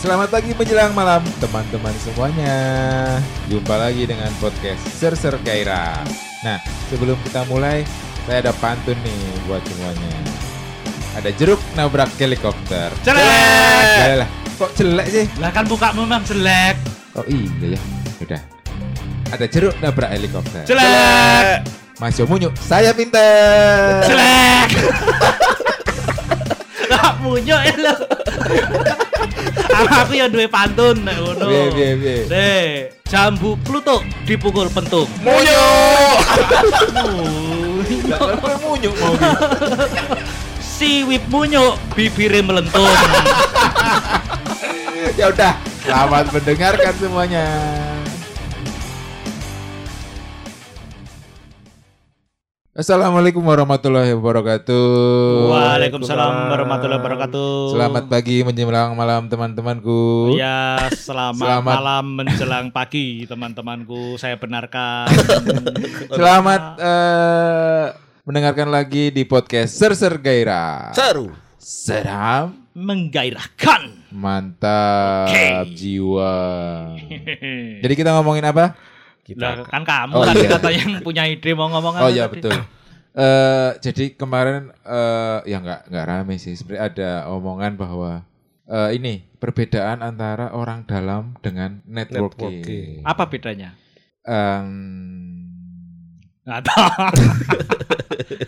Selamat pagi menjelang malam teman-teman semuanya. Jumpa lagi dengan podcast Ser Ser Gairah. Nah, sebelum kita mulai, saya ada pantun nih buat semuanya. Ada jeruk nabrak helikopter. Jelek. Lah, kok jelek sih? Lah kan buka memang jelek. Oh iya ya. Udah. Ada jeruk nabrak helikopter. Jelek. Mas Yomunyu, saya pinter. Jelek. Lah munyo ya lo. Aku ya duwe pantun nek ngono. Piye, piye, piye? Deh, jambu klutuk dipukul pentung. Munyu. Munyo. Lah, munyu mau. Siwip munyo, bibire melentung. ya udah, selamat mendengarkan semuanya. Assalamualaikum warahmatullahi wabarakatuh. Waalaikumsalam warahmatullahi wabarakatuh. Selamat pagi menjelang malam teman-temanku. Ya, selamat, Selamat. malam menjelang pagi teman-temanku. Saya benarkan. Selamat eh, mendengarkan lagi di podcast Ser Ser Gairah. Seru. Seram, menggairahkan. mantap Oke. jiwa. Jadi kita ngomongin apa? Lah, kan kamu Oh, kan iya. kata yang punya ide mau ngomong apa Oh iya tadi? betul. Eh jadi kemarin eh ya nggak nggak rame sih. Sebenarnya ada omongan bahwa eh ini perbedaan antara orang dalam dengan networking. Networking. Apa bedanya? Em, Nggak tahu.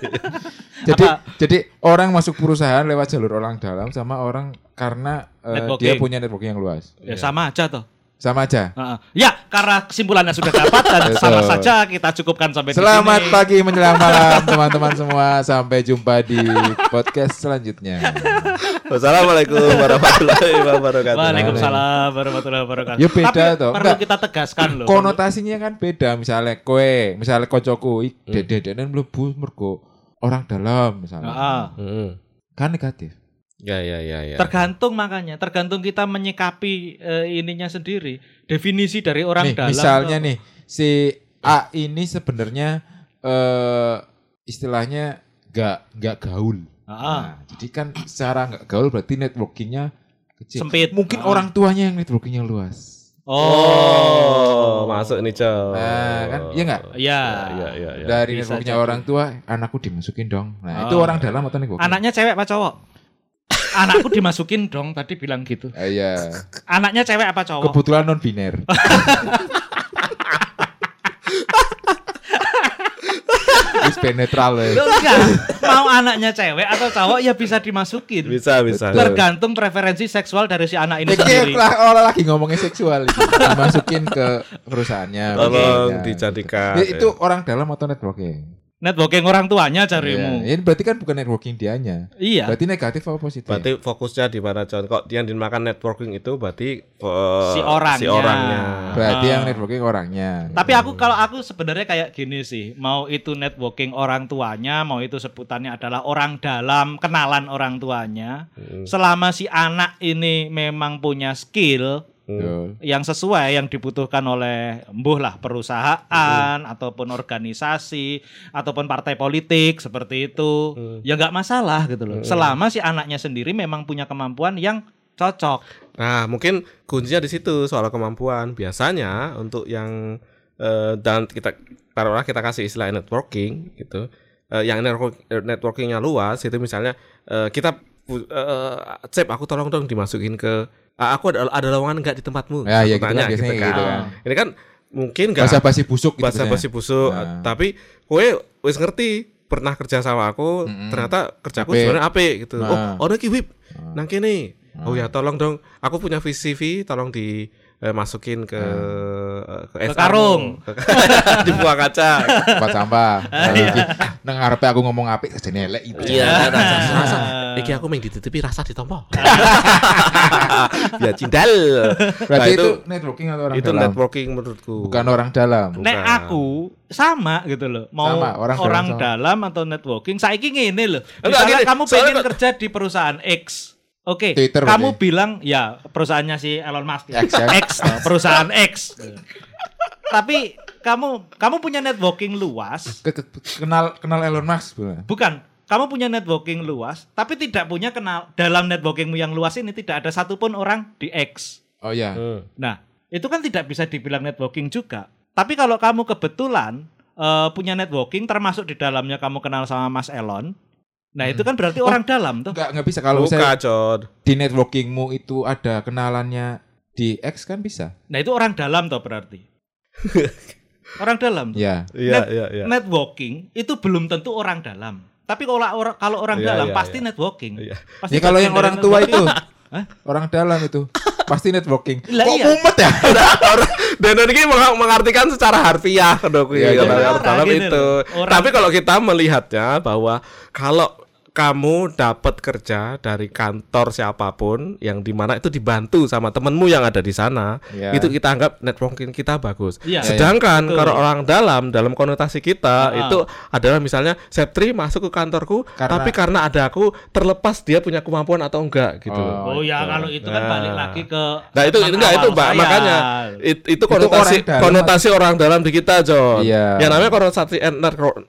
jadi Apa? jadi orang masuk perusahaan lewat jalur orang dalam sama orang karena Networking. dia punya networking yang luas. ya sama aja toh. Sama aja. Heeh. Ya, karena kesimpulannya sudah dapat dan sama saja kita cukupkan sampai Selamat di sini. pagi menjelang malam teman-teman semua. Sampai jumpa di podcast selanjutnya. Wassalamualaikum warahmatullahi wabarakatuh. Waalaikumsalam warahmatullahi wabarakatuh. Ya beda Tapi toh. Perlu Enggak. kita tegaskan loh. konotasinya kan beda misalnya kowe misalnya kocoku Hmm. dede-dede mlebu mergo orang dalam misalnya Heeh. Hmm. kan negatif Ya ya ya ya. Tergantung makanya, tergantung kita menyikapi eh, ininya sendiri. Definisi dari orang nih dalam. misalnya tuh- nih si A ini sebenarnya eh istilahnya nggak nggak gaul Heeh. nah, jadi kan secara nggak gaul berarti networkingnya kecil Sempit. mungkin Ah. orang tuanya yang networkingnya luas Oh, masuk nih, Cok. Nah, kan, iya nggak? Ya. Iya, iya, iya. dari bisa networkingnya orang tua anakku dimasukin dong nah Oh. itu orang dalam atau networking Anaknya cewek apa cowok? Anakku dimasukin dong, tadi bilang gitu. Ah, iya Anaknya cewek apa cowok? kebetulan non biner Wis ben netral ya. Loh, enggak. Mau anaknya cewek atau cowok ya bisa dimasukin. Bisa bisa. Tergantung preferensi seksual dari si anak ini Iki sendiri. lah orang lagi ngomongin seksual itu. Dimasukin ke perusahaannya. Tolong dijadikan. Ya, itu orang dalam atau networking? Networking orang tuanya Iya. carimu. Ya, ini berarti kan bukan networking dianya. Iya. Berarti negatif apa positif? Berarti fokusnya di mana, Con? Kok dia yang dimakan networking itu berarti eh, Si orangnya. Si orangnya. Berarti Ah. yang networking orangnya. Tapi aku kalau aku sebenarnya kayak gini sih, mau itu networking orang tuanya, mau itu sebutannya adalah orang dalam, kenalan orang tuanya. Hmm. Selama si anak ini memang punya skill Hmm. Betul. yang sesuai yang dibutuhkan oleh embuh lah perusahaan ataupun organisasi ataupun partai politik seperti itu Hmm. ya nggak masalah gitu loh selama si anaknya sendiri memang punya kemampuan yang cocok Nah, mungkin kuncinya di situ soal kemampuan. Biasanya untuk yang eh, dan kita taruhlah kita kasih istilah networking gitu. Eh, yang network, networkingnya luas itu misalnya eh, kita eh, Cep aku tolong dong dimasukin ke "Ah, aku ada ada lowongan nggak di tempatmu? Ya, ya, gitu tanya kan, biasanya gitu kan. Ini kan mungkin nggak Bahasa basi busuk gitu. bahasa basi busuk, Nah. tapi kowe wis ngerti pernah kerja sama aku, Mm-mm. ternyata kerjaku sebenarnya apik gitu. Nah. Oh, ono iki wip. Nah. Nang kene. Oh ya, tolong dong. Aku punya CV, tolong di eh, masukin ke eh, ke, Ke karung. di buah kaca. tempat sampah. Nah, iki nang ngarepe aku ngomong apik jadi elek itu. Iya, rasa rasa. Iki aku main ditutupi rasa ditompo. ya cindal. Berarti Nah, itu, networking atau orang itu dalam? networking menurutku. Bukan orang dalam. Bukan. Nek aku sama gitu loh. Mau Sama, orang orang, dalam sama. dalam atau networking. Saiki ngene loh. Enggak, Misalnya gini, kamu soalnya pengen kok- kerja di perusahaan X. Oke, Twitter kamu berarti. bilang ya perusahaannya si Elon Musk ya. X, ya. X, perusahaan X. Tapi kamu kamu punya networking luas, Ke- ke- kenal kenal Elon Musk bukan kamu punya networking luas, tapi tidak punya kenal dalam networkingmu yang luas ini tidak ada satupun orang di X. Oh iya. Hmm. Nah, itu kan tidak bisa dibilang networking juga. Tapi kalau kamu kebetulan eh, punya networking, termasuk di dalamnya kamu kenal sama Mas Elon, nah itu kan berarti Oh, orang dalam tuh. Enggak enggak bisa kalau Buka, saya di networkingmu itu ada kenalannya di X kan bisa. Nah itu orang dalam toh berarti. orang dalam. tuh. Ya. Iya, Net- iya, iya. Networking itu belum tentu orang dalam. Tapi kalau orang kalau orang Iya, dalam iya, pasti iya. networking. Iya. Pasti Ya kalau yang orang tua itu. Hah? orang dalam itu pasti networking. Lah Kok iya. ya? Dan ini meng- mengartikan secara harfiah dok Iya, iya. orang Orang dalam gitu itu. Orang- Tapi kalau kita melihatnya bahwa kalau kamu dapat kerja dari kantor siapa pun yang di mana itu dibantu sama temenmu yang ada di sana, Iya. itu kita anggap networking kita bagus. Iya. Sedangkan Betul. kalau orang dalam dalam konotasi kita Ah. itu adalah misalnya Septri masuk ke kantorku, Karena- tapi karena ada aku terlepas dia punya kemampuan atau enggak gitu. Oh. Oh ya itu. kalau itu kan Nah. balik lagi ke Nah itu segmen enggak itu Mbak, saya. makanya it- itu konotasi orang dalam. konotasi orang dalam di kita John. Iya. Yang namanya konotasi eh,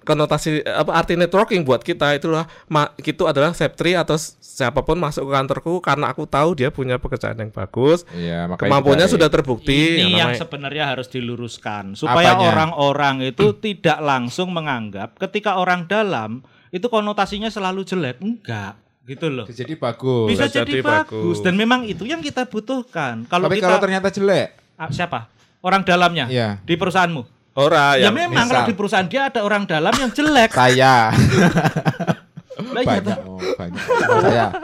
konotasi apa arti networking buat kita itulah ma, itu adalah Septri atau siapa pun masuk ke kantorku karena aku tahu dia punya pekerjaan yang bagus, Iya, makanya kemampuannya sudah terbukti. Ini yang namanya- sebenarnya harus diluruskan supaya Apanya? orang-orang itu tidak langsung menganggap ketika orang dalam itu konotasinya selalu jelek. Enggak, gitu loh. Bisa jadi bagus. Bisa Bisa jadi jadi bagus. bagus. dan memang itu yang kita butuhkan. Kalau Tapi kita kalau ternyata jelek, Ah, siapa? Orang dalamnya Iya. di perusahaanmu. Ora Ya, yang memang misal. kalau di perusahaan dia ada orang dalam yang jelek. saya banyak. toh. Oh, banyak. saya.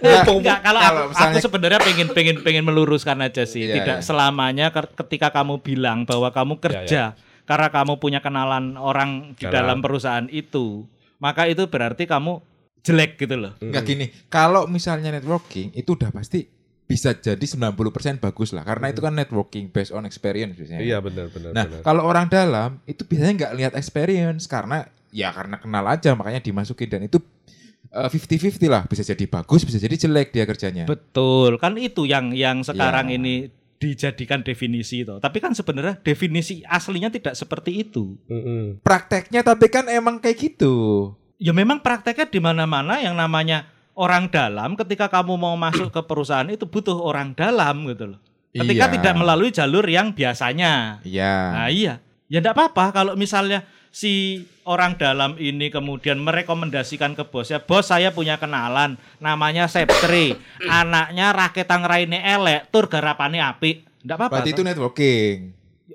Eh, Ya, enggak, kalau, kalau aku, misalnya- aku sebenarnya pengen pengen pengen meluruskan aja sih. Iya, Tidak iya. selamanya ke- ketika kamu bilang bahwa kamu kerja karena kamu punya kenalan orang di Dalam. dalam perusahaan itu, maka itu berarti kamu jelek gitu loh. Enggak gini, kalau misalnya networking itu udah pasti bisa jadi 90% bagus lah karena itu kan networking based on experience biasanya. Iya benar benar Nah, benar. kalau orang dalam itu biasanya nggak lihat experience karena ya karena kenal aja makanya dimasukin dan itu eh, 50-50 lah bisa jadi bagus bisa jadi jelek dia kerjanya. Betul, kan itu yang yang sekarang Iya. ini dijadikan definisi itu. Tapi kan sebenarnya definisi aslinya tidak seperti itu. Mm-mm. Prakteknya tapi kan emang kayak gitu. Ya memang prakteknya di mana-mana yang namanya orang dalam ketika kamu mau masuk ke perusahaan itu butuh orang dalam gitu loh. Ketika Iya. tidak melalui jalur yang biasanya. Iya. Nah iya, ya enggak apa-apa kalau misalnya si orang dalam ini kemudian merekomendasikan ke bosnya, bos saya punya kenalan namanya Septri, anaknya raketang raine elek, tur garapane apik. Enggak apa-apa. Berarti itu networking.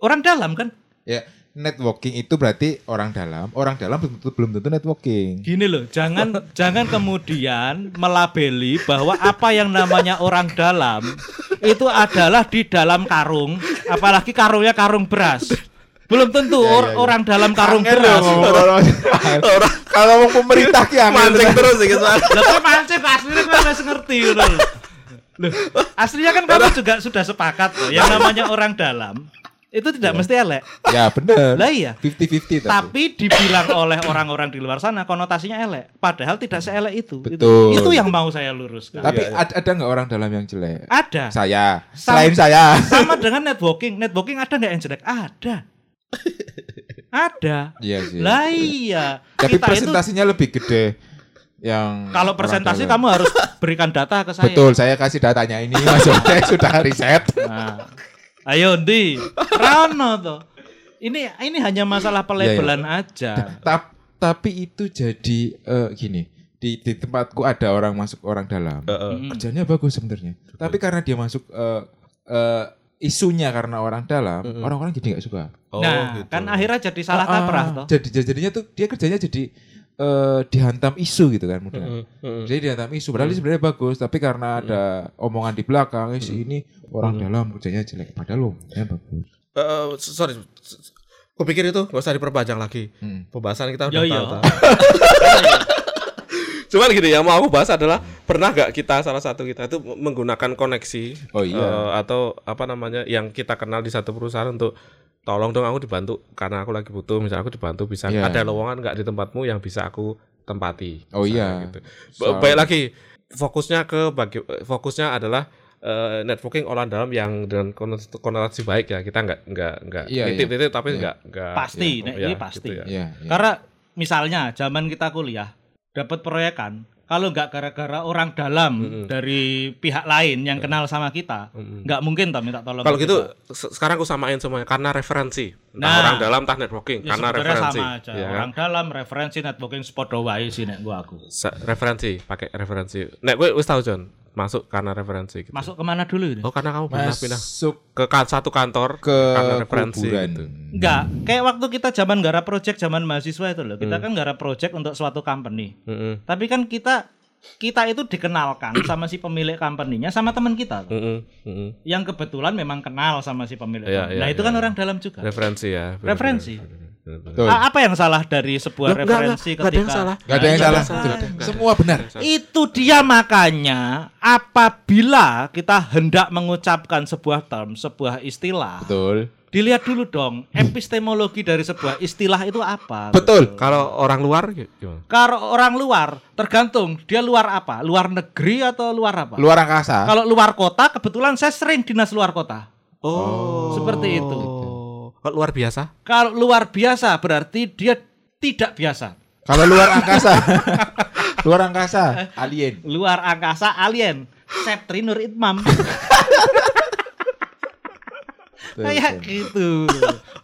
orang dalam kan Ya, networking itu berarti orang dalam. Orang dalam belum tentu, belum tentu networking. Gini loh, jangan jangan kemudian melabeli bahwa apa yang namanya orang dalam itu adalah di dalam karung, apalagi karungnya karung beras. Belum tentu Ya, or- ya, ya. orang dalam karung Angel beras. ngomong-ngomong. Kalau ngomong pemerintah ki Mancing tenan. terus iki soalnya. Lah kok mancing aslinya kok wis ngerti ngono. Loh, aslinya kan kamu juga sudah sepakat loh, yang namanya orang dalam itu tidak mesti elek. Ya bener. Lah iya. 50-50 tapi. Tapi dibilang oleh orang-orang di luar sana konotasinya elek, padahal tidak seelek itu. Itu- Betul. Itu, yang mau saya luruskan. Tapi Iya, ad- ada nggak orang dalam yang jelek? ada. Saya. Sama- Selain saya. Sama dengan networking. Networking ada nggak yang jelek? Ada. Ada. Iya sih. Lah iya. Tapi Kita itu presentasinya lebih gede yang kalau presentasi dalam. kamu harus berikan data ke saya. Betul, saya kasih datanya ini Mas Yotek sudah riset. Nah, ayo Ndi, Rano tuh. Ini ini hanya masalah pelebelan aja. Ta- tapi itu jadi eh, gini, di, di tempatku ada orang masuk orang dalam. Heeh. Mm. Kerjanya bagus sebenarnya. Tapi karena dia masuk eh, eh, isunya karena orang dalam, orang-orang jadi nggak suka. Oh, nah, gitu. kan akhirnya jadi salah Ah, kaprah ah. toh. Jadi jadinya tuh dia kerjanya jadi eh, dihantam isu gitu kan mudah. Mm, mm. Jadi dihantam isu padahal ini sebenarnya bagus tapi karena ada omongan di belakang eh, si ini orang dalam kerjanya jelek padahal lo ya bagus. Eh, sorry. Kupikir itu gak usah diperpanjang lagi. Hmm. Pembahasan kita udah tahu. Cuman gini yang mau aku bahas adalah pernah gak kita salah satu kita itu menggunakan koneksi Oh, iya. eh, atau apa namanya yang kita kenal di satu perusahaan untuk tolong dong aku dibantu karena aku lagi butuh misalnya aku dibantu bisa Iya. ada lowongan nggak di tempatmu yang bisa aku tempati. Oh, iya. Gitu. Ba- Baik lagi fokusnya ke bagi fokusnya adalah eh, networking orang dalam yang dengan konotasi, konotasi baik ya kita nggak nggak nggak Iya, nitip-nitip tapi Iya. nggak nggak Pasti, ya, nek, ya, ini pasti. gitu ya. Iya, iya. Karena misalnya zaman kita kuliah dapat proyekan, kalau nggak gara-gara orang dalam Mm-mm. dari pihak lain yang kenal sama kita, nggak mungkin toh minta tolong. Kalau gitu se- sekarang aku samain semuanya karena referensi. Entah Nah. orang dalam entah networking ya karena referensi. sama aja. ya? Orang dalam referensi networking podo wae sih nek gua aku. Sa- referensi, pakai referensi. Nek gue wis tahu John, masuk karena referensi gitu. Masuk ke mana dulu ini? Oh, karena kamu pernah pindah Masuk ke kan- satu kantor ke karena referensi kuburan. gitu. Enggak, kayak waktu kita zaman garap project zaman mahasiswa itu loh. Hmm. Kita kan garap project untuk suatu company. Mm-mm. Tapi kan kita kita itu dikenalkan sama si pemilik company-nya sama teman kita. Mm-mm. Mm-mm. yang kebetulan memang kenal sama si pemilik. Iya, company. iya, nah, itu iya, kan iya. orang dalam juga. Referensi ya. Referensi. benar, benar, benar. Betul. Apa yang salah dari sebuah Loh, referensi enggak, enggak ada yang ketika salah. Ada yang salah. Betul. Semua benar. Itu dia makanya apabila kita hendak mengucapkan sebuah term, sebuah istilah, Betul. dilihat dulu dong epistemologi dari sebuah istilah itu apa. Betul. Kalau orang luar gimana? Kalau orang luar tergantung dia luar apa? Luar negeri atau luar apa? Luar angkasa. Kalau luar kota kebetulan saya sering dinas luar kota. Oh, Seperti itu. Kalau luar biasa? Kalau luar biasa berarti dia tidak biasa. Kalau luar angkasa. luar angkasa. Alien. Luar angkasa alien. Septri Nur Itmam. Kayak gitu.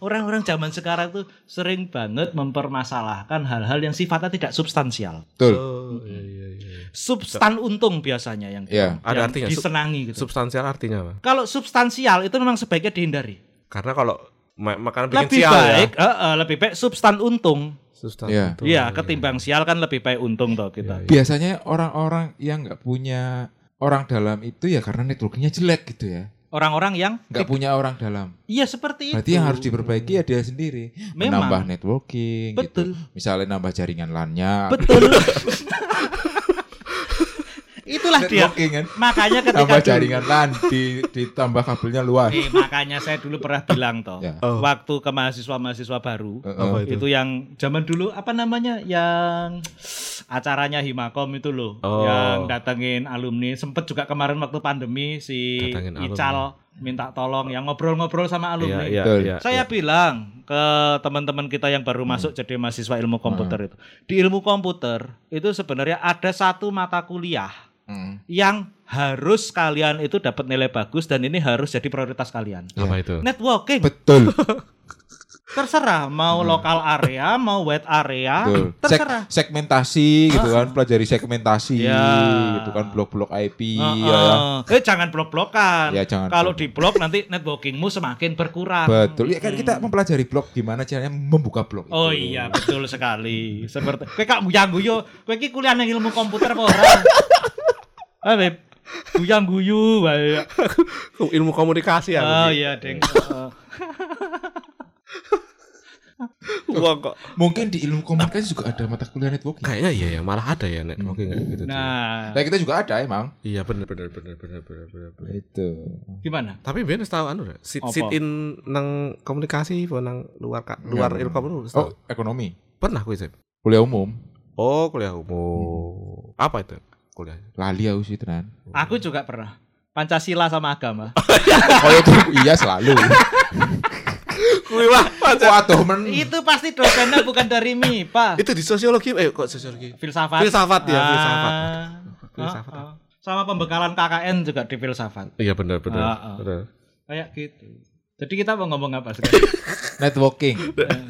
Orang-orang zaman sekarang tuh sering banget mempermasalahkan hal-hal yang sifatnya tidak substansial. Betul. Oh, iya, iya, iya. Substan untung biasanya yang, Iya. Ada yang artinya, disenangi gitu. Substansial artinya apa? Kalau substansial itu memang sebaiknya dihindari. Karena kalau makanan bikin Lebih sial baik, ya. eh, eh, lebih baik substan untung. Substansi Iya. itu. Iya, ketimbang sial kan lebih baik untung toh kita. Biasanya orang-orang yang nggak punya orang dalam itu ya karena networkingnya jelek gitu ya. Orang-orang yang Nggak punya orang dalam. iya seperti Berarti itu. yang harus diperbaiki ya dia sendiri. Memang. Menambah networking Betul. gitu. Misalnya nambah jaringan LAN-nya. Betul. Itulah dia. Kan. Makanya ketika Tambah jaringan LAN di ditambah kabelnya luas. Eh, makanya saya dulu pernah bilang toh, Ya. Oh. waktu ke mahasiswa-mahasiswa baru, Heeh. Apa itu? yang zaman dulu apa namanya, yang acaranya Himakom itu loh, Oh. yang datengin alumni, sempet juga kemarin waktu pandemi si Datengin alumni. Minta tolong, yang ngobrol-ngobrol sama Iya, alumni. iya, Betul. iya. Saya bilang ke teman-teman kita yang baru masuk jadi mahasiswa ilmu komputer itu, di ilmu komputer itu sebenarnya ada satu mata kuliah Hmm. yang harus kalian itu dapat nilai bagus dan ini harus jadi prioritas kalian. Apa itu? Networking Betul. terserah mau lokal area, mau wide area, Betul. Sek- terserah. segmentasi gitu kan, pelajari segmentasi Ya. gitu kan, blok-blok IP Heeh. ya. ya. Eh jangan blok-blokan. Ya, jangan Kalau blok. di blok nanti networkingmu semakin berkurang. Betul. Ya kan kita mempelajari blog gimana caranya membuka blog. Oh itu. iya betul sekali. Seperti kowe kak buyang guyu, kowe iki kuliah nang ilmu komputer apa ora? Ah, Beb. Buyang guyu. Ilmu komunikasi ya. Oh iya, Deng. Wah kok. Mungkin di ilmu komunikasi juga ada mata kuliah networking. Kayaknya iya ya, malah ada ya networking kayak gitu. Nah, Nah, kita juga ada emang. Iya bener bener bener bener bener. bener. Itu. gimana? Tapi biar tahu anu sit, sit in nang komunikasi apa nang luar ka- luar ilkom itu Oh, ekonomi. pernah kuis Kuliah umum. Oh kuliah umum. Apa itu kuliah? Lali aku sih tenan. Aku juga pernah. Pancasila sama agama. Oh itu iya selalu. Kuih wah. Waduh men. Itu pasti dosennya bukan dari MIPA. Itu di sosiologi eh kok sosiologi? Filsafat. Filsafat ya, Ah, filsafat. ah, Filsafat. ah. Sama pembekalan KKN juga di filsafat. Iya benar benar. Benar. Kayak gitu. Jadi kita mau ngomong apa sekarang? Networking.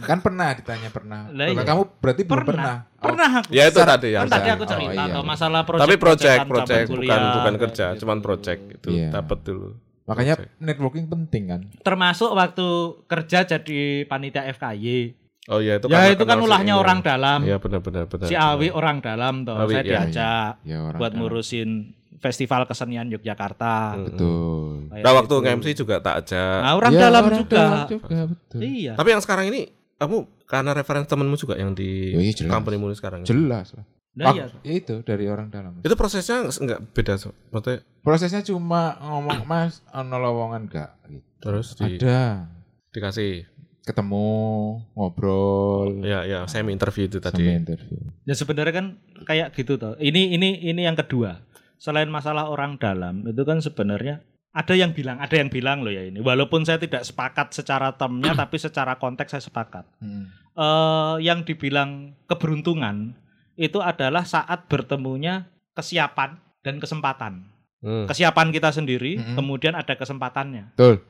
kan pernah ditanya pernah. Lah, Nah, iya. Kamu berarti belum pernah. Oh, Pernah aku. Ya itu Secara- tadi ya. kan tadi aku cerita Oh, iya. masalah project Tapi project project zaman bukan kuliah, bukan kerja, gitu. cuman project itu Iya. dapat dulu. Makanya Project. networking penting kan. Termasuk waktu kerja jadi panitia FKY. Oh iya itu ya karena itu kan si ulahnya ini. orang dalam. Iya benar benar benar. Si Awi orang dalam toh. Awi, Saya iya, diajak Ya orang buat dalam. ngurusin festival kesenian Yogyakarta. Hmm. Betul. Kayak Nah waktu gitu. nge-MC juga tak ajak. Nah, orang Ya, dalam orang juga. dalam juga betul. Iya. Tapi yang sekarang ini kamu karena referensi temenmu juga yang di Oh, iya, ini sekarang. Jelas lah. Nah, itu dari orang dalam. Itu prosesnya enggak beda so. Maksudnya Prosesnya cuma ngomong Mas, ono lowongan enggak gitu. terus di, Ada. dikasih Ketemu, ngobrol, ya ya semi interview itu tadi. interview. Ya sebenarnya kan kayak gitu toh. Ini ini ini yang kedua. Selain masalah orang dalam itu kan sebenarnya ada yang bilang, ada yang bilang loh ya ini. Walaupun saya tidak sepakat secara termnya tapi secara konteks saya sepakat. Hmm. eh, yang dibilang keberuntungan itu adalah saat bertemunya kesiapan dan kesempatan. Hmm. Kesiapan kita sendiri, Mm-mm. kemudian ada kesempatannya. Betul.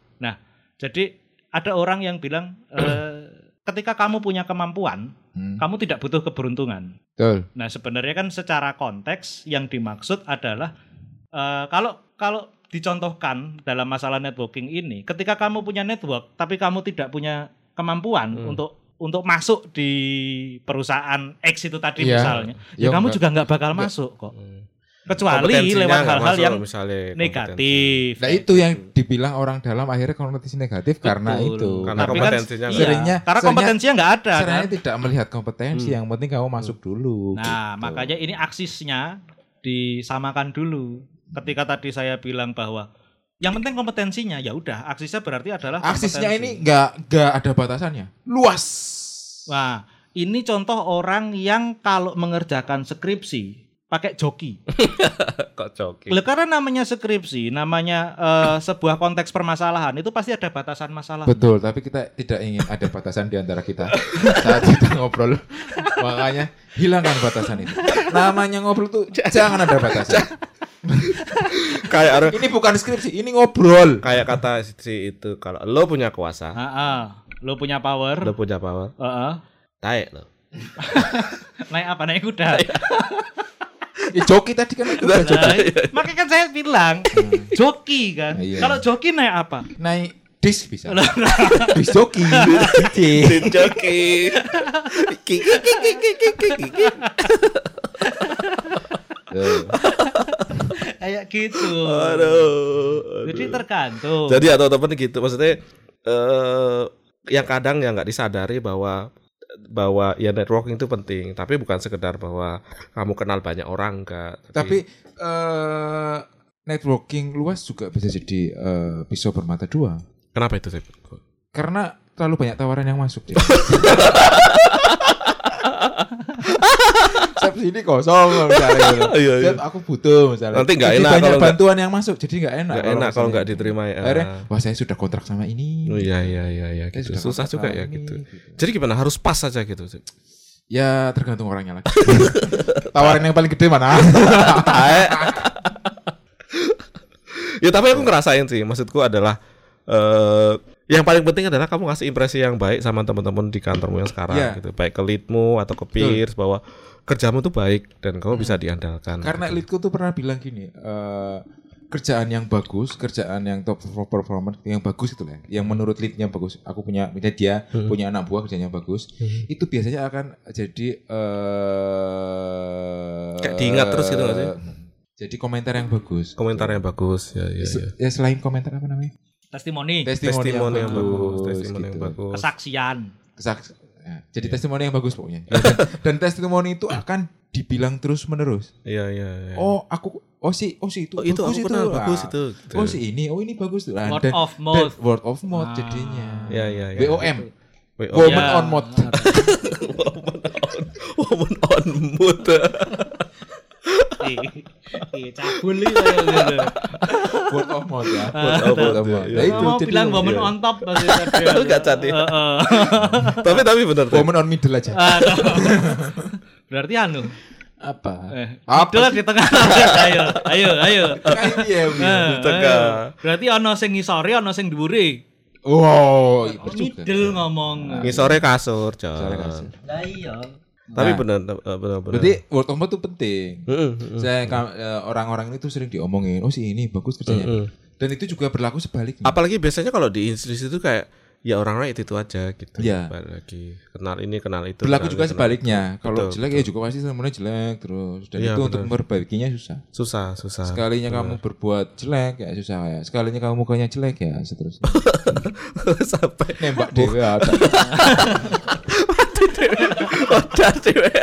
Jadi ada orang yang bilang eh, ketika kamu punya kemampuan, Hmm. kamu tidak butuh keberuntungan. Betul. Nah, sebenarnya kan secara konteks yang dimaksud adalah eh, kalau kalau dicontohkan dalam masalah networking ini, ketika kamu punya network tapi kamu tidak punya kemampuan Hmm. untuk untuk masuk di perusahaan X itu tadi Iya. misalnya, ya, Ya, kamu enggak. juga nggak bakal Enggak. masuk kok. Hmm. Kecuali lewat hal-hal yang misalnya kompetensi. negatif. Nah itu yang dibilang orang dalam akhirnya konotasi negatif karena Betul. itu. Karena Tapi kan- kompetensinya iya, seringnya- karena seringnya- kompetensinya nggak ada kan. Sebenarnya tidak melihat kompetensi, Hmm. yang penting kamu masuk dulu. Nah, gitu. makanya ini aksisnya disamakan dulu. Ketika tadi saya bilang bahwa yang penting kompetensinya, ya udah, aksisnya berarti adalah aksisnya kompetensi. ini nggak nggak ada batasannya, luas. Wah, ini contoh orang yang kalau mengerjakan skripsi pakai joki. Kok coki? Lah, Karena namanya skripsi, namanya eh, sebuah konteks permasalahan itu pasti ada batasan masalah. Betul, tapi kita tidak ingin ada batasan di antara kita saat kita ngobrol. Makanya hilangkan batasan itu. Namanya ngobrol tuh jangan ada batasan. kayak Ini bukan skripsi, ini ngobrol. kayak kata si itu kalau lo punya kuasa, Ah, Lo punya power. lo punya power, Heeh. taek lo. Naik apa naik kuda? Ya, joki tadi kan itu udah joki. Nah, makanya kan saya bilang joki kan. Iya. Kalau joki naik apa? Naik dis bisa. Dis joki. Dis. Joki. Kiki kiki kiki kiki. Tuh. Kayak gitu. Aduh. Jadi tergantung. Jadi atau temen gitu maksudnya eh yang kadang ya nggak disadari bahwa bahwa ya networking itu penting, tapi bukan sekedar bahwa kamu kenal banyak orang enggak. Tapi eh networking luas juga bisa jadi eh, pisau bermata dua. kenapa itu sih? Karena terlalu banyak tawaran yang masuk. Sep sini kosong misalnya. gitu. Iya, iya. Sep, aku butuh misalnya. Nanti nggak Jadi enak banyak kalau bantuan yang masuk, jadi nggak enak. Nggak enak kalau nggak misalnya. diterima ya. Akhirnya, wah saya sudah kontrak sama ini. Oh iya iya iya iya gitu. Susah juga ya ini, gitu. Jadi gimana harus pas saja gitu. Ya tergantung orangnya lagi. Tawaran yang paling gede mana? Ya tapi aku ngerasain sih, maksudku adalah eh yang paling penting adalah kamu kasih impresi yang baik sama teman-teman di kantormu yang sekarang Iya. gitu, baik ke leadmu atau ke peers bahwa kerjamu tuh baik dan kamu bisa diandalkan. Karena gitu. leadku tuh pernah bilang gini, eh, kerjaan yang bagus, kerjaan yang top performer, yang bagus itu lah, yang menurut leadnya bagus. Aku punya, misalnya dia Hmm. punya anak buah kerjanya bagus, Hmm. itu biasanya akan jadi eh Kayak diingat terus gitu nggak sih? Jadi komentar yang bagus. komentar yang bagus ya ya, ya. Ya selain komentar apa namanya? Testimoni, Testimoni yang bagus, testimoni yang gitu. bagus. kesaksian. Kesaks- ya, jadi testimoni yang bagus pokoknya. Ya, dan, dan testimoni itu akan dibilang terus menerus. Iya iya iya. Oh aku, oh si, oh si itu, Oh, itu bagus aku kenal Ah, bagus itu. gitu. Oh si ini, oh ini bagus tuh. Nah, Word dan- of dan mouth. word of mouth Ah. jadinya. Iya iya iya. WOM, WOM. woman Ya. on mouth. Woman on mood. Ih, ih, cabul itu gitu. of mouth ya. Ah, mouth. iya. Nah, itu mau bilang woman iya. on top pasti tadi. Lu nggak chat ya? Heeh. tapi tapi benar tuh. woman on middle aja. Berarti anu. Apa? Eh, Apa Idol sih? di tengah. ayo, ayo, ayo. Nah, iya, iya. Eh, tengah. Berarti ono sing ngisori, ono sing dhuwure. Wow, iya juga. Middle ngomong. Ngisore kasur, kasih. Lah iya. Tapi Nah. benar eh, benar benar. Berarti word of mouth itu penting. Heeh, heeh. Saya eh, orang-orang ini tuh sering diomongin, oh si ini bagus kerjanya. Dan itu juga berlaku sebaliknya. Apalagi biasanya kalau di institusi itu kayak ya orang-orang itu itu aja gitu. Iya. Lagi kenal ini kenal itu. berlaku kenal juga kenal sebaliknya. Kalau Betul, jelek ya juga pasti semuanya jelek terus. Dan Iya, itu untuk betul. memperbaikinya susah. Susah susah. Sekalinya kamu berbuat jelek ya susah ya. Sekalinya kamu mukanya jelek ya seterusnya. Sampai Nembak dewe ada. Wajar cewek.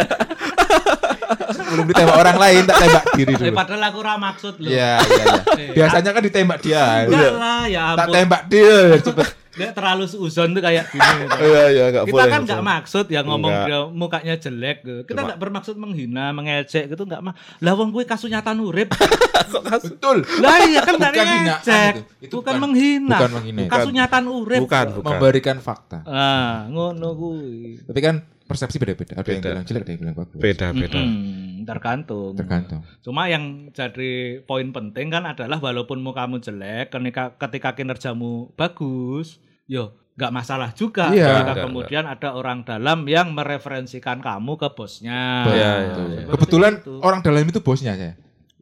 Sebelum ditembak orang lain tak tembak diri dulu. padahal aku ora maksud lho. Iya, iya, iya. Biasanya kan ditembak dia. Enggak lah, ya Tak ampun. tembak dia cepet. Nggak terlalu uzon tuh kayak gini. gitu. Iya iya enggak kita boleh. kan nggak maksud ya ngomong Enggak. dia mukanya jelek gitu. Kita nggak bermaksud menghina, mengejek gitu nggak mah. Lah wong kuwi kasunyatan urip. Betul. lah iya kan hinaan ngejek. itu. Itu bukan, bukan- menghina. bukan menghina. Kasunyatan urip. Bukan, bukan. Memberikan fakta. Ah, ngono kuwi. Tapi kan persepsi beda-beda. Ada yang Beda. bilang jelek, ada yang bilang bagus. Beda beda. Mm-mm, tergantung. Tergantung. Cuma yang jadi poin penting kan adalah walaupun mukamu jelek, ketika ketika kinerjamu bagus, yo nggak masalah juga. Iya. Ketika kemudian ada orang dalam yang mereferensikan kamu ke bosnya. Betul. Iya, iya, iya. Kebetulan itu. orang dalam itu bosnya saya.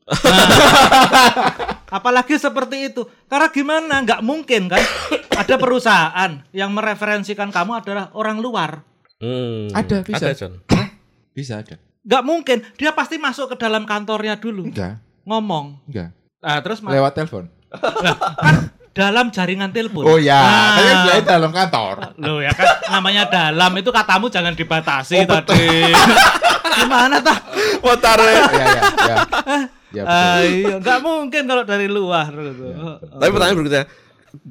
Apalagi seperti itu. Karena gimana? Nggak mungkin kan? ada perusahaan yang mereferensikan kamu adalah orang luar. Hmm. Ada, bisa. Ada, John. Bisa ada. Nggak mungkin. Dia pasti masuk ke dalam kantornya dulu. Enggak, Ngomong. enggak. Nah, terus Lewat telepon. Dalam jaringan telepon. Oh ya, Nah. kan bilangnya dalam kantor. Loh ya kan namanya dalam itu katamu jangan dibatasi Oh, tadi. Gimana tah? Motor ya, ya, ya. Ya, betul. Ah, iya, nggak mungkin kalau dari luar gitu. Tapi pertanyaan berikutnya,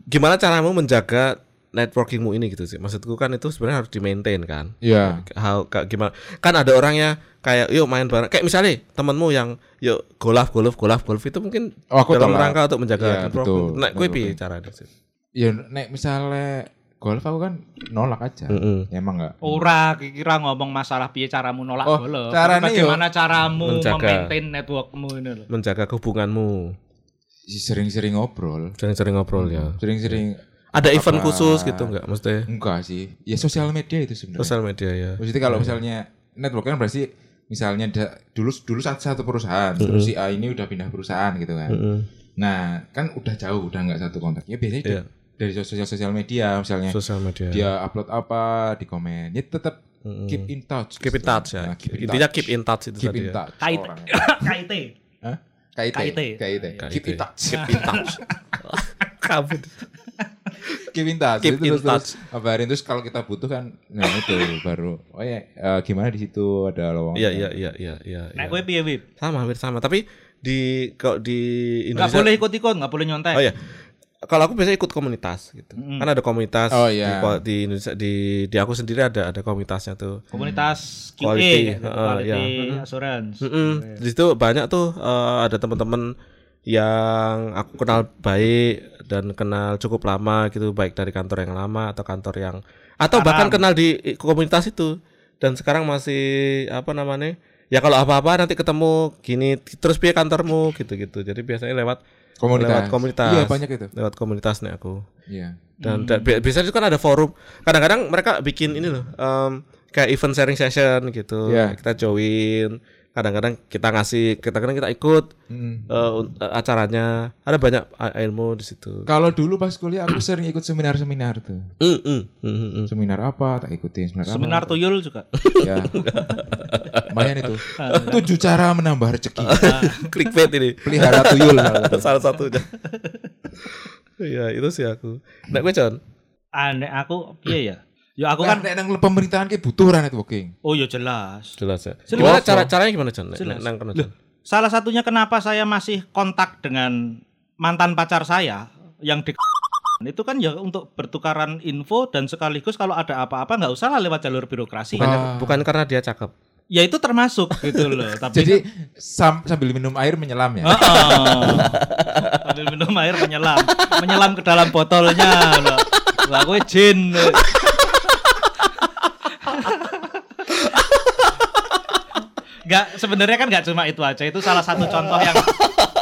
gimana caramu menjaga networkingmu ini gitu sih? Maksudku kan itu sebenarnya harus di maintain kan. Iya. Hal kayak gimana? Kan ada orangnya kayak yuk main bareng. Kayak misalnya temenmu yang yuk golf golf golf golf itu mungkin Oh, aku dalam tolak. rangka untuk menjaga Iya, network. betul. Gue Betul, piye betul. caranya sih? Ya, nek misalnya golf aku kan nolak aja. Mm-mm. Ya, Emang enggak? Ora kira ngomong masalah piye caramu nolak Oh, golf. caranya Bagaimana caramu menjaga. memaintain networkmu ini loh. Menjaga hubunganmu. Sering-sering ngobrol. Sering-sering ngobrol ya. Sering-sering Ada event Apa? khusus gitu enggak? Maksudnya enggak sih. Ya sosial media itu sebenarnya. sosial media ya. Maksudnya kalau misalnya network kan berarti misalnya da- dulu dulu satu, satu perusahaan, terus si A ini udah pindah perusahaan gitu kan. Mm-mm. Nah, kan udah jauh, udah nggak satu kontak. Ya biasanya Iya. dari sosial sosial media misalnya Sosial media. dia upload apa di komen, ya tetap Mm-mm. keep in touch. keep in touch ya. Nah, keep in Intinya touch. keep in touch itu keep tadi in ya. touch. Kait orangnya. KIT. Hah? KIT. KIT. KIT. Keep in touch. Keep in touch. Kabut. Keep in touch. Keep Itu in terus, terus touch. kabarin terus kalau kita butuh kan nah itu baru oh ya eh, gimana di situ ada lowongan. Iya iya iya iya iya. Nek iya. kowe piye, Wib? Sama hampir sama, tapi di kalau di Nggak Indonesia boleh ikut-ikut, nggak boleh nyontek. Oh iya. Kalau aku biasanya ikut komunitas gitu. Mm-mm. Kan ada komunitas Oh, di, iya. ko- di Indonesia di di aku sendiri ada ada komunitasnya tuh. Komunitas QA, Quality, gitu, heeh, quality iya. assurance. Mm-mm. Di situ banyak tuh eh, ada teman-teman yang aku kenal baik dan kenal cukup lama gitu baik dari kantor yang lama atau kantor yang atau bahkan kenal di komunitas itu dan sekarang masih apa namanya ya kalau apa-apa nanti ketemu gini terus piye kantormu gitu-gitu jadi biasanya lewat Komunitas. lewat komunitas Iya banyak itu. lewat komunitas nih aku Iya. dan, dan bi- biasanya itu kan ada forum kadang-kadang mereka bikin ini loh em, kayak event sharing session gitu Iya. kita join kadang-kadang kita ngasih kadang-kadang kita ikut Mm. eh, un- eh, acaranya ada banyak a- ilmu di situ Kalau dulu pas kuliah aku sering ikut seminar-seminar tuh. Mm, mm, mm, mm, mm. Seminar apa tak ikutin seminar, Seminar apa. tuyul juga. Ya. Lumayan itu. Tujuh cara menambah rezeki. clickbait ini Pelihara tuyul. salah satu. salah satunya Iya itu sih aku nah gue John Aneh aku piye ya? Ya aku Kan kan nek nang pemerintahan ki butuh ra networking. oh ya jelas. jelas ya Jelas gimana cara caranya gimana nek- nang kono, John? Salah satunya kenapa saya masih kontak dengan mantan pacar saya yang di itu kan ya untuk bertukaran info dan sekaligus kalau ada apa-apa nggak usah lah lewat jalur birokrasi. bukan, Ah. bukan karena dia cakep Ya itu termasuk gitu loh. Tapi Jadi sam- sambil minum air menyelam ya. Heeh. Sambil minum air menyelam, menyelam ke dalam botolnya loh. Lah gue jin. Gak sebenarnya kan nggak cuma itu aja. Itu salah satu contoh yang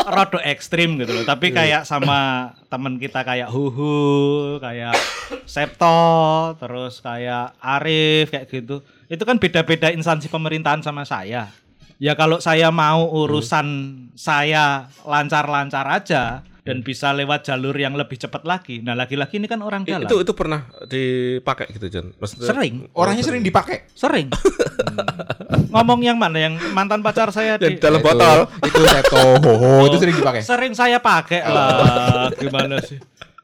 rodo ekstrim gitu loh. Tapi kayak sama temen kita kayak Huhu kayak Septo terus kayak Arif kayak gitu. Itu kan beda-beda instansi pemerintahan sama saya. Ya kalau saya mau urusan saya lancar-lancar aja dan bisa lewat jalur yang lebih cepat lagi. Nah lagi-lagi ini kan orang dalam. itu itu pernah dipakai gitu John Maksudnya, sering. Orangnya sering. dipakai. sering. Ngomong yang mana? Yang mantan pacar saya Yang di, dalam Itu- botol. Itu Septo Hoho itu sering dipakai. sering saya pakai lah. Gimana sih?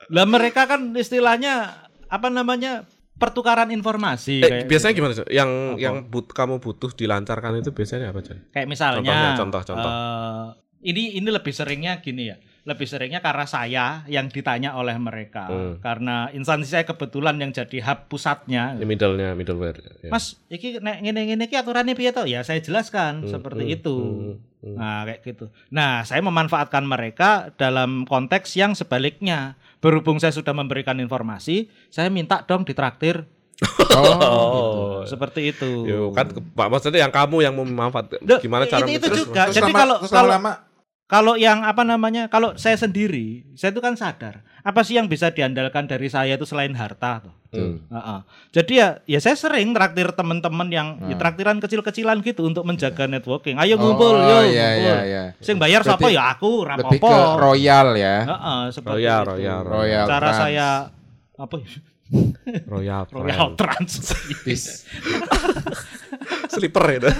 Lah mereka kan istilahnya apa namanya pertukaran informasi Eh, kayak biasanya gitu. gimana John? yang yang but, kamu butuh dilancarkan itu biasanya apa John kayak misalnya Contohnya, contoh, contoh. eh, ini ini lebih seringnya gini ya lebih seringnya karena saya yang ditanya oleh mereka. Hmm. Karena instansi saya kebetulan yang jadi hub pusatnya. Ini middle-nya middleware. ya. Mas, iki nek ngene-ngene iki aturannya piye to? Ya saya jelaskan Hmm, seperti hmm, itu. hmm, hmm. Nah, kayak gitu. Nah, saya memanfaatkan mereka dalam konteks yang sebaliknya. Berhubung saya sudah memberikan informasi, saya minta dong ditraktir. Oh, Seperti itu. Yo, kan maksudnya yang kamu yang memanfaatkan Duh, gimana cara itu- itu terus- juga. Terus Jadi lama- kalau- terus kalau- lama Kalau yang apa namanya? Kalau saya sendiri, saya itu kan sadar. Apa sih yang bisa diandalkan dari saya itu selain harta tuh. Hmm. Heeh. Jadi ya ya saya sering traktir teman-teman yang ya, Hmm. traktiran kecil-kecilan gitu untuk menjaga networking. Ayo Oh, ngumpul, yo iya, ngumpul. iya, iya. Sing bayar siapa ya aku, Lebih rapopo. ke royal ya. Heeh, seperti Royal, itu. royal, Royal Cara Trans. saya apa? ya? Royal, Royal Trans. Peace. Slipper itu.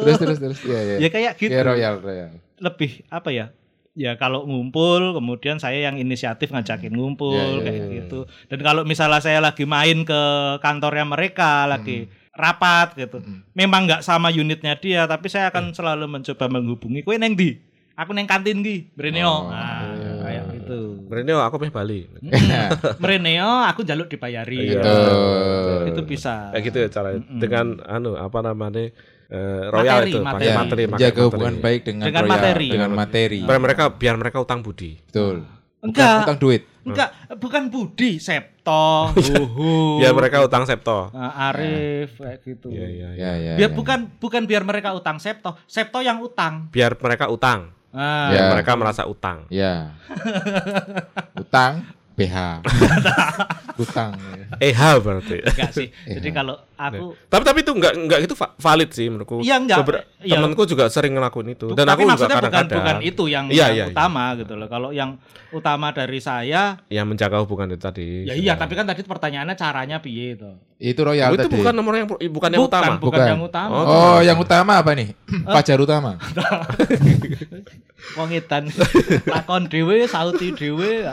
terus terus terus. Iya, iya. ya kayak gitu. Iya, royal, royal. Lebih apa ya? Ya kalau ngumpul, kemudian saya yang inisiatif ngajakin ngumpul Iya, iya, kayak iya. gitu. Dan kalau misalnya saya lagi main ke kantornya mereka, lagi rapat gitu. Mm. Memang nggak sama unitnya dia, tapi saya akan selalu mencoba menghubungi. Kue neng di, aku neng kantin ki, Breneo. Oh, nah, iya. kayak gitu. Berarti aku pengen Bali. Mm. Mereneo, aku jaluk dibayari. Iya. Betul. Itu bisa. Kayak gitu ya caranya. Mm-mm. Dengan anu apa namanya? Eh, royal Materi, itu materi. pakai Ya, materi, materi. hubungan baik dengan, Dengan royal, materi. dengan materi. Biar mereka biar mereka utang budi. Betul. Bukan Enggak. utang duit. Enggak, bukan Budi, Septo, Huhu. Biar mereka utang septo. Nah, Arif kayak gitu. Iya. iya. Ya, ya. Biar ya. bukan bukan biar mereka utang Septo, Septo yang utang. Biar mereka utang. Nah, Ya. Biar mereka merasa utang. Ya. Utang BH. Utang. EH berarti. enggak sih. Iya. Jadi kalau aku tapi tapi itu enggak enggak itu va- valid sih menurutku. Iya, enggak. Beber- Iya. Temanku juga sering ngelakuin itu. Dan tapi aku juga maksudnya bukan kadang-kadang bukan itu yang, Iya, yang iya. utama gitu loh. Kalau yang utama dari saya, yang menjaga hubungan itu tadi. ya iya. Tapi kan tadi pertanyaannya caranya piye itu? Itu royal Oh, itu tadi. bukan nomor yang bukan yang utama. bukan Bukan. yang utama. Oh, Oh, yang utama apa nih? Pajar utama. Wong edan lakon dhewe, sauti dhewe.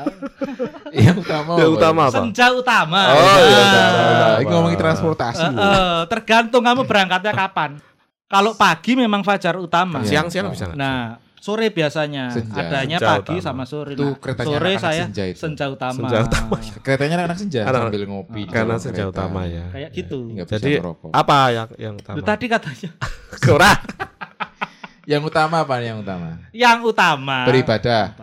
ya. yang utama. Yang apa? utama apa? Senja utama. Oh, iya, Nah. utama. Ini ngomongin transportasi. Eh, loh. eh, tergantung kamu berangkatnya kapan. Kalau pagi memang fajar utama. Iya. Siang-siang bisa? Nah, sore biasanya Senja. adanya Senja pagi utama. sama sore. Itu Nah, keretanya sore anak-anak saya senja itu. senja utama. Senja utama. Keretanya anak senja Anak- sambil ngopi. di Karena senja kereta. utama ya. Kayak gitu. Bisa Jadi merokok. apa yang yang utama? Tadi katanya. Kurang. Yang utama apa yang utama? Yang utama. Beribadah.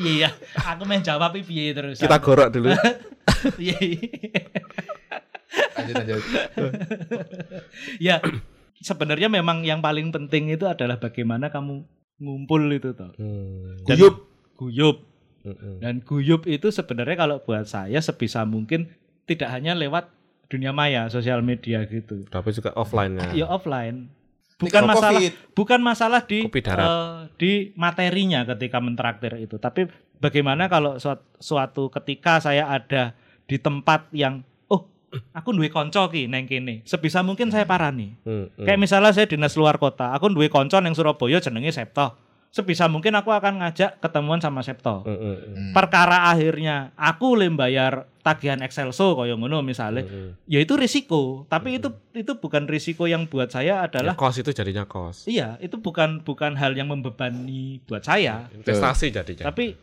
Iya, aku main jawab piye terus. Kita gorok dulu. Iya. Lanjut lanjut. ya, sebenarnya memang yang paling penting itu adalah bagaimana kamu ngumpul itu toh. Hmm. Dan- Guyup. Guyup. Mm-mm. Dan guyup itu sebenarnya kalau buat saya sebisa mungkin tidak hanya lewat dunia maya, sosial media gitu. Tapi juga offline-nya. Ya offline. Bukan kalau masalah COVID. bukan masalah di eh, di materinya ketika mentraktir itu, tapi bagaimana kalau suat- suatu ketika saya ada di tempat yang oh, aku duwe konco ki neng kene. Sebisa mungkin saya parani. Hmm, hmm. Kayak misalnya saya dinas luar kota, aku duwe konco neng Surabaya jenenge Septo. Sebisa mungkin aku akan ngajak ketemuan sama Septo. Hmm, hmm, Hmm. perkara akhirnya aku le bayar tagihan Excelso koyo ngono misalnya hmm. ya itu risiko tapi itu itu bukan risiko yang buat saya Ya, adalah kos itu jadinya kos. iya itu bukan bukan hal yang membebani buat saya Investasi jadinya. tapi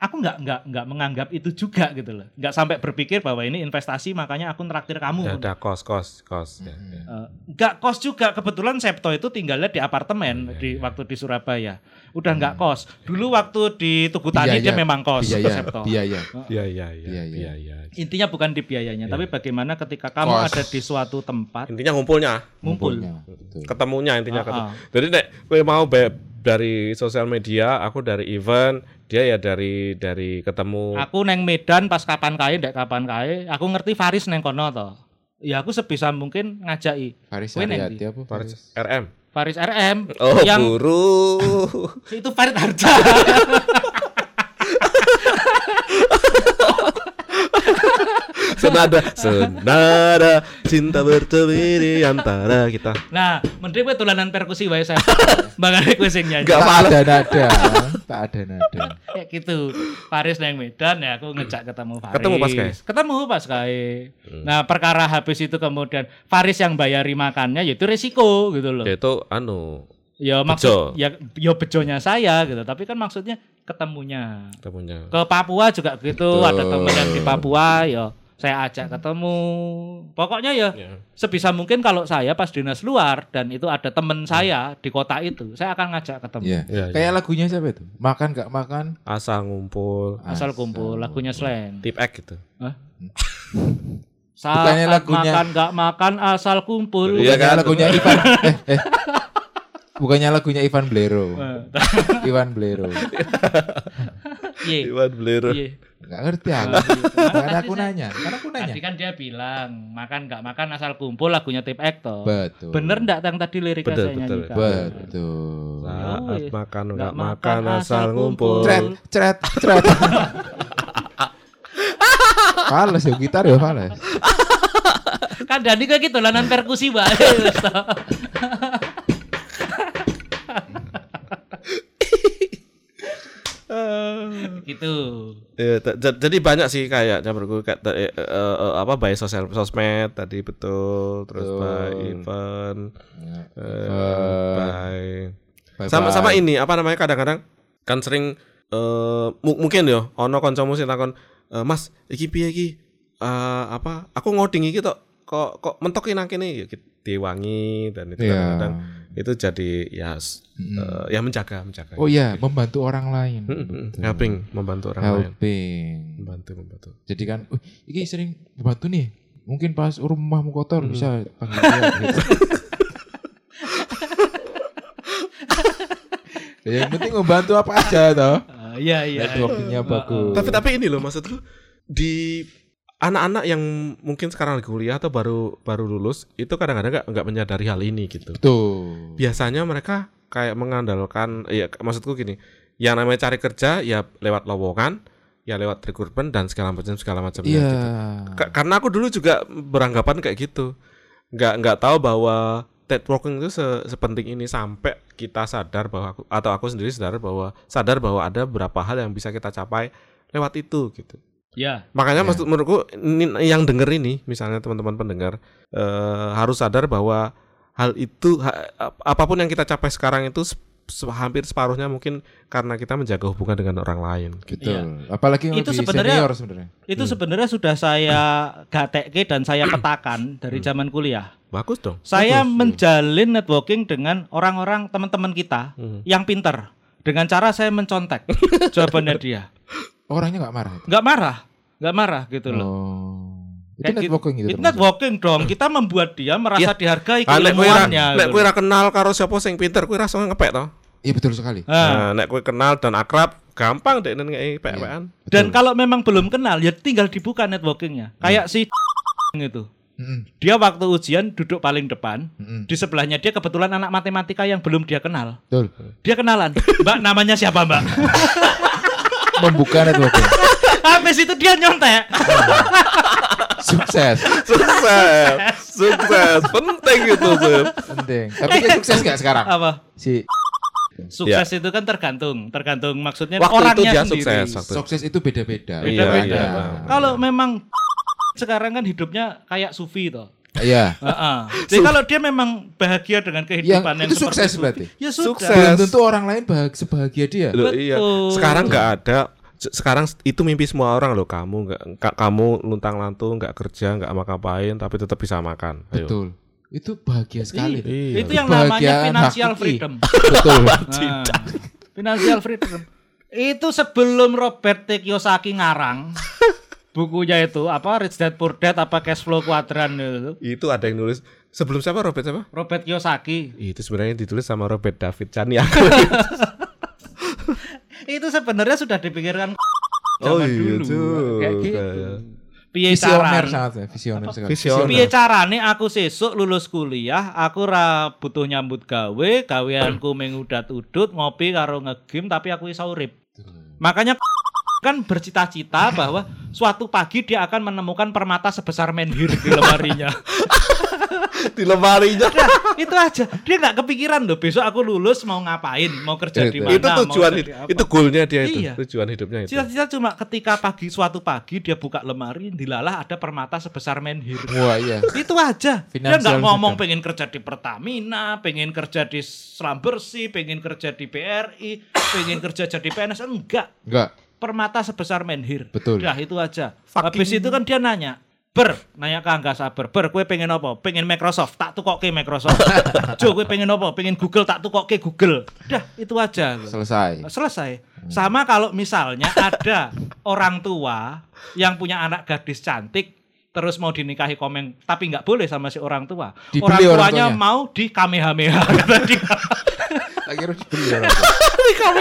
aku nggak nggak nggak menganggap itu juga gitu loh nggak sampai berpikir bahwa ini investasi makanya aku traktir kamu ya udah kos kos kos. Ya, Hmm. ya. Eh, nggak kos juga kebetulan Septo itu tinggalnya di apartemen Iya, di iya. waktu di Surabaya udah nggak kos dulu waktu di Tugu Tani Biaya, dia memang kos Biaya, Septo biaya. Iya iya iya. Iya, iya. Iya iya. intinya bukan di biayanya Iya. tapi bagaimana ketika kamu Kos. ada di suatu tempat Intinya ngumpulnya, ngumpul Ngumpulnya, betul. ketemunya intinya Ah, ketemu. ah. Jadi nek mau be- dari sosial media, aku dari event, dia ya dari dari ketemu. aku neng Medan pas kapan kae ndek kapan kae aku ngerti Faris neng kono to ya aku sebisa mungkin ngajaki Faris hati-hati apa? Faris Faris? RM. Faris RM Oh, yang buru. itu Farid Harja senada senada cinta bertemu di antara kita. nah mending kowe dolanan perkusi wae saya kowe sing nyanyi malah. ada nada. Tak ada nada. kayak gitu Faris neng Medan ya aku ngejak ketemu Faris Ketemu pas ketemu pas kae Hmm. nah perkara habis itu kemudian Faris yang bayari makannya yaitu resiko gitu loh Ya itu anu Ya Bejo. maksud ya ya bejonya saya gitu. Tapi kan maksudnya ketemunya. Ketemunya. Ke Papua juga gitu, Betul. ada teman yang di Papua ya saya ajak ketemu. Pokoknya ya Ya. sebisa mungkin kalau saya pas dinas luar dan itu ada teman saya di kota itu, saya akan ngajak ketemu. Iya. Iya, Kayak lagunya siapa itu? Makan gak makan? Asal ngumpul, Asal kumpul, lagunya slang. tip X gitu. Saat Bukannya lagunya- makan gak makan asal kumpul. Iya kan? lagunya Ivan eh, eh. Bukannya lagunya Ivan Blero. Ivan Blero. Iya. Iwan Blero. Iya. Gak ngerti aku. Karena aku nanya. Karena aku nanya. Tadi kan dia bilang makan nggak makan asal kumpul lagunya Tip X toh. Betul. Bener ndak yang tadi liriknya Betul, saya betul. nyanyikan? Betul. Saat makan Nggak nggak makan asal ngumpul. Cret, cret, cret. Fales ya gitar ya fales. Kan Dani kayak gitu lanan perkusi bae. gitu. Ya, jadi banyak sih kayaknya menurutku kayak t- eh, eh, eh, apa by sosial sosmed tadi betul terus Betul. by event Ya, eh, Bye-bye. by sama sama ini apa namanya kadang-kadang kan sering eh mu- mungkin yo ono kancamu sing takon "Eh, Mas iki piye iki Eh, apa aku ngoding iki tok kok kok mentok kene ya ki- diwangi dan itu Iya. kadang-kadang itu jadi ya Mm-mm. eh, ya menjaga menjaga Oh iya, membantu orang lain. Mm, mm, Betul. helping membantu orang lain Helping. membantu membantu Jadi kan, uh, ini sering membantu nih. Mungkin pas rumahmu kotor Hmm. bisa panggil dia. gitu. Ya, yang penting membantu apa aja toh. Ah, Iya iya. Networkingnya bagus. Tapi tapi ini loh maksudku di anak-anak yang mungkin sekarang lagi kuliah atau baru baru lulus itu kadang-kadang nggak nggak menyadari hal ini gitu. Betul. Biasanya mereka kayak mengandalkan ya maksudku gini, yang namanya cari kerja ya lewat lowongan, ya lewat recruitment dan segala macam segala macamnya Iya. gitu. Ka- karena aku dulu juga beranggapan kayak gitu. Nggak nggak tahu bahwa networking itu se- sepenting ini sampai kita sadar bahwa aku atau aku sendiri sadar bahwa sadar bahwa ada beberapa hal yang bisa kita capai lewat itu gitu. Ya. Makanya Ya. maksud menurutku ini- yang denger ini misalnya teman-teman pendengar eh, harus sadar bahwa hal itu ha- ap- apa pun yang kita capai sekarang itu se- se- hampir separuhnya mungkin karena kita menjaga hubungan dengan orang lain. Betul. Iya. Apalagi yang Itu lebih sebenarnya- senior sebenarnya. Itu sebenarnya sudah saya gatekke dan saya petakan dari zaman kuliah. Bagus dong. Saya Bagus, menjalin networking dengan orang-orang teman-teman kita Hmm. yang pinter. Dengan cara saya mencontek jawabannya dia. Orangnya nggak marah. Nggak marah, nggak marah gitu loh. Oh. Itu Kayak gitu. networking itu. Itu networking dong. Kita membuat dia merasa Iya. dihargai Ah, nek kowe ra- keilmuannya. nek gitu kowe loh. ra kenal karo siapa sing pinter, kowe langsung ngepek to. Iya betul sekali. Nah, Nah, nek kowe kenal dan akrab, gampang deh ngei pek-pekan. dan Betul. kalau memang belum kenal ya tinggal dibuka networkingnya. Kayak si itu. Mm-mm. Dia waktu ujian duduk paling depan. Mm-mm. Di sebelahnya dia kebetulan anak matematika yang belum dia kenal. Betul. Dia kenalan. Mbak namanya siapa mbak? Membuka networking. Habis itu dia nyontek. Sukses. Sukses. Sukses. Penting itu, Sip. Penting. Tapi dia sukses nggak sekarang? Apa? Si Sukses itu kan tergantung, tergantung maksudnya Waktu itu orangnya dia sendiri. sukses. Waktu. sukses itu beda-beda. Beda-beda. Iya, Ada. Kalau memang sekarang kan hidupnya kayak Sufi toh. Iya. Heeh. Jadi kalau dia memang bahagia dengan kehidupan Yang- yang itu sukses Sufi, berarti? Ya sudah. Sukses. Belum tentu orang lain bahag sebahagia dia. Loh, iya. Betul. Sekarang nggak ada. Se- Sekarang itu mimpi semua orang loh. Kamu nggak, ka- kamu luntang lantung, nggak kerja, nggak apa ngapain, tapi tetap bisa makan. Ayo. Betul. Itu bahagia sekali. Iya. Itu yang namanya financial hakiki. freedom. Betul. Nah, financial freedom. Itu sebelum Robert T. Kiyosaki ngarang bukunya itu apa Rich Dad Poor Dad apa Cash Flow Quadrant itu. Itu ada yang nulis sebelum siapa Robert siapa? Robert Kiyosaki Itu sebenarnya ditulis sama Robert David Chania. itu sebenarnya sudah dipikirkan Oh zaman iya, dulu tuh. kayak gitu. Kayak- Piye Visioner carane? sangat ya, visioner sekali. Piye carane aku sesuk lulus kuliah, aku ra butuh nyambut gawe, gaweanku mung udat-udut ngopi karo ngegame tapi aku iso urip. Makanya kan bercita-cita bahwa suatu pagi dia akan menemukan permata sebesar menhir di lemarinya. di lemarinya. Nah, itu aja. Dia nggak kepikiran loh besok aku lulus mau ngapain, mau kerja di Itu. mana, itu tujuan hidup, itu goalnya dia itu, Iya. tujuan hidupnya itu. Cita-cita cuma ketika pagi suatu pagi dia buka lemari, dilalah ada permata sebesar menhir. Wah iya. Itu aja. Dia nggak ngomong pengen kerja di Pertamina, pengen kerja di Selam Bersih, pengen kerja di BRI, pengen kerja jadi PNS. Enggak. Enggak. Permata sebesar menhir. Betul. Dah itu aja. Fucking- Habis itu kan dia nanya, Ber, nanya ke Angga Sabar, Ber, kue pengen apa? Pengen Microsoft, tak tukokke Microsoft. Jo, kue pengen apa? Pengen Google, tak tukokke Google. Dah, itu aja. Selesai. Selesai. Sama kalau misalnya ada orang tua yang punya anak gadis cantik terus mau dinikahi komen tapi nggak boleh sama si orang tua. Dibeli orang orang tuanya tuanya. mau di kamehameha harus dibeli orang tua. Ini kamu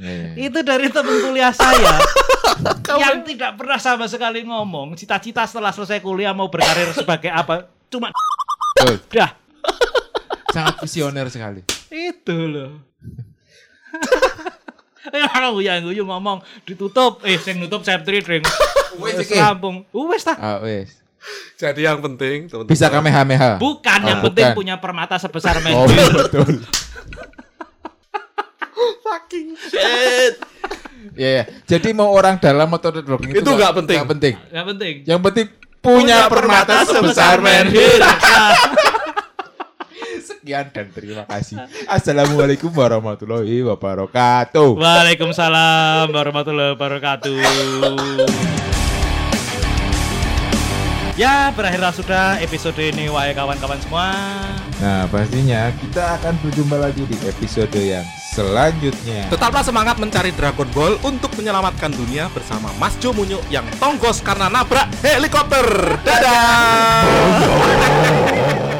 ya? Iya, iya. Itu dari teman kuliah saya yang tidak pernah sama sekali ngomong cita-cita setelah selesai kuliah mau berkarir sebagai apa. Cuma Betul. dah Sangat visioner sekali. itu loh. Ya yang guyu ngomong ditutup, eh sing nutup Septri drink. Iki. rampung. Wes tah. Ah, wes. Jadi yang penting teman-teman. Bisa kamehameha. Bukan, yang Oh, penting bukan. punya permata sebesar Oh, menhir. betul. fucking shit. Iya, iya. Jadi mau orang dalam atau networking Itu nggak penting. nggak penting. Yang penting Yang penting punya, permata, sebesar menhir. Sekian dan terima kasih. Assalamualaikum warahmatullahi wabarakatuh. Waalaikumsalam warahmatullahi wabarakatuh. Ya, berakhirlah sudah episode ini wahai kawan-kawan semua. Nah, pastinya kita akan berjumpa lagi di episode yang selanjutnya. Tetaplah semangat mencari Dragon Ball untuk menyelamatkan dunia bersama Mas Jo Munyo yang tonggos karena nabrak helikopter. Dadah.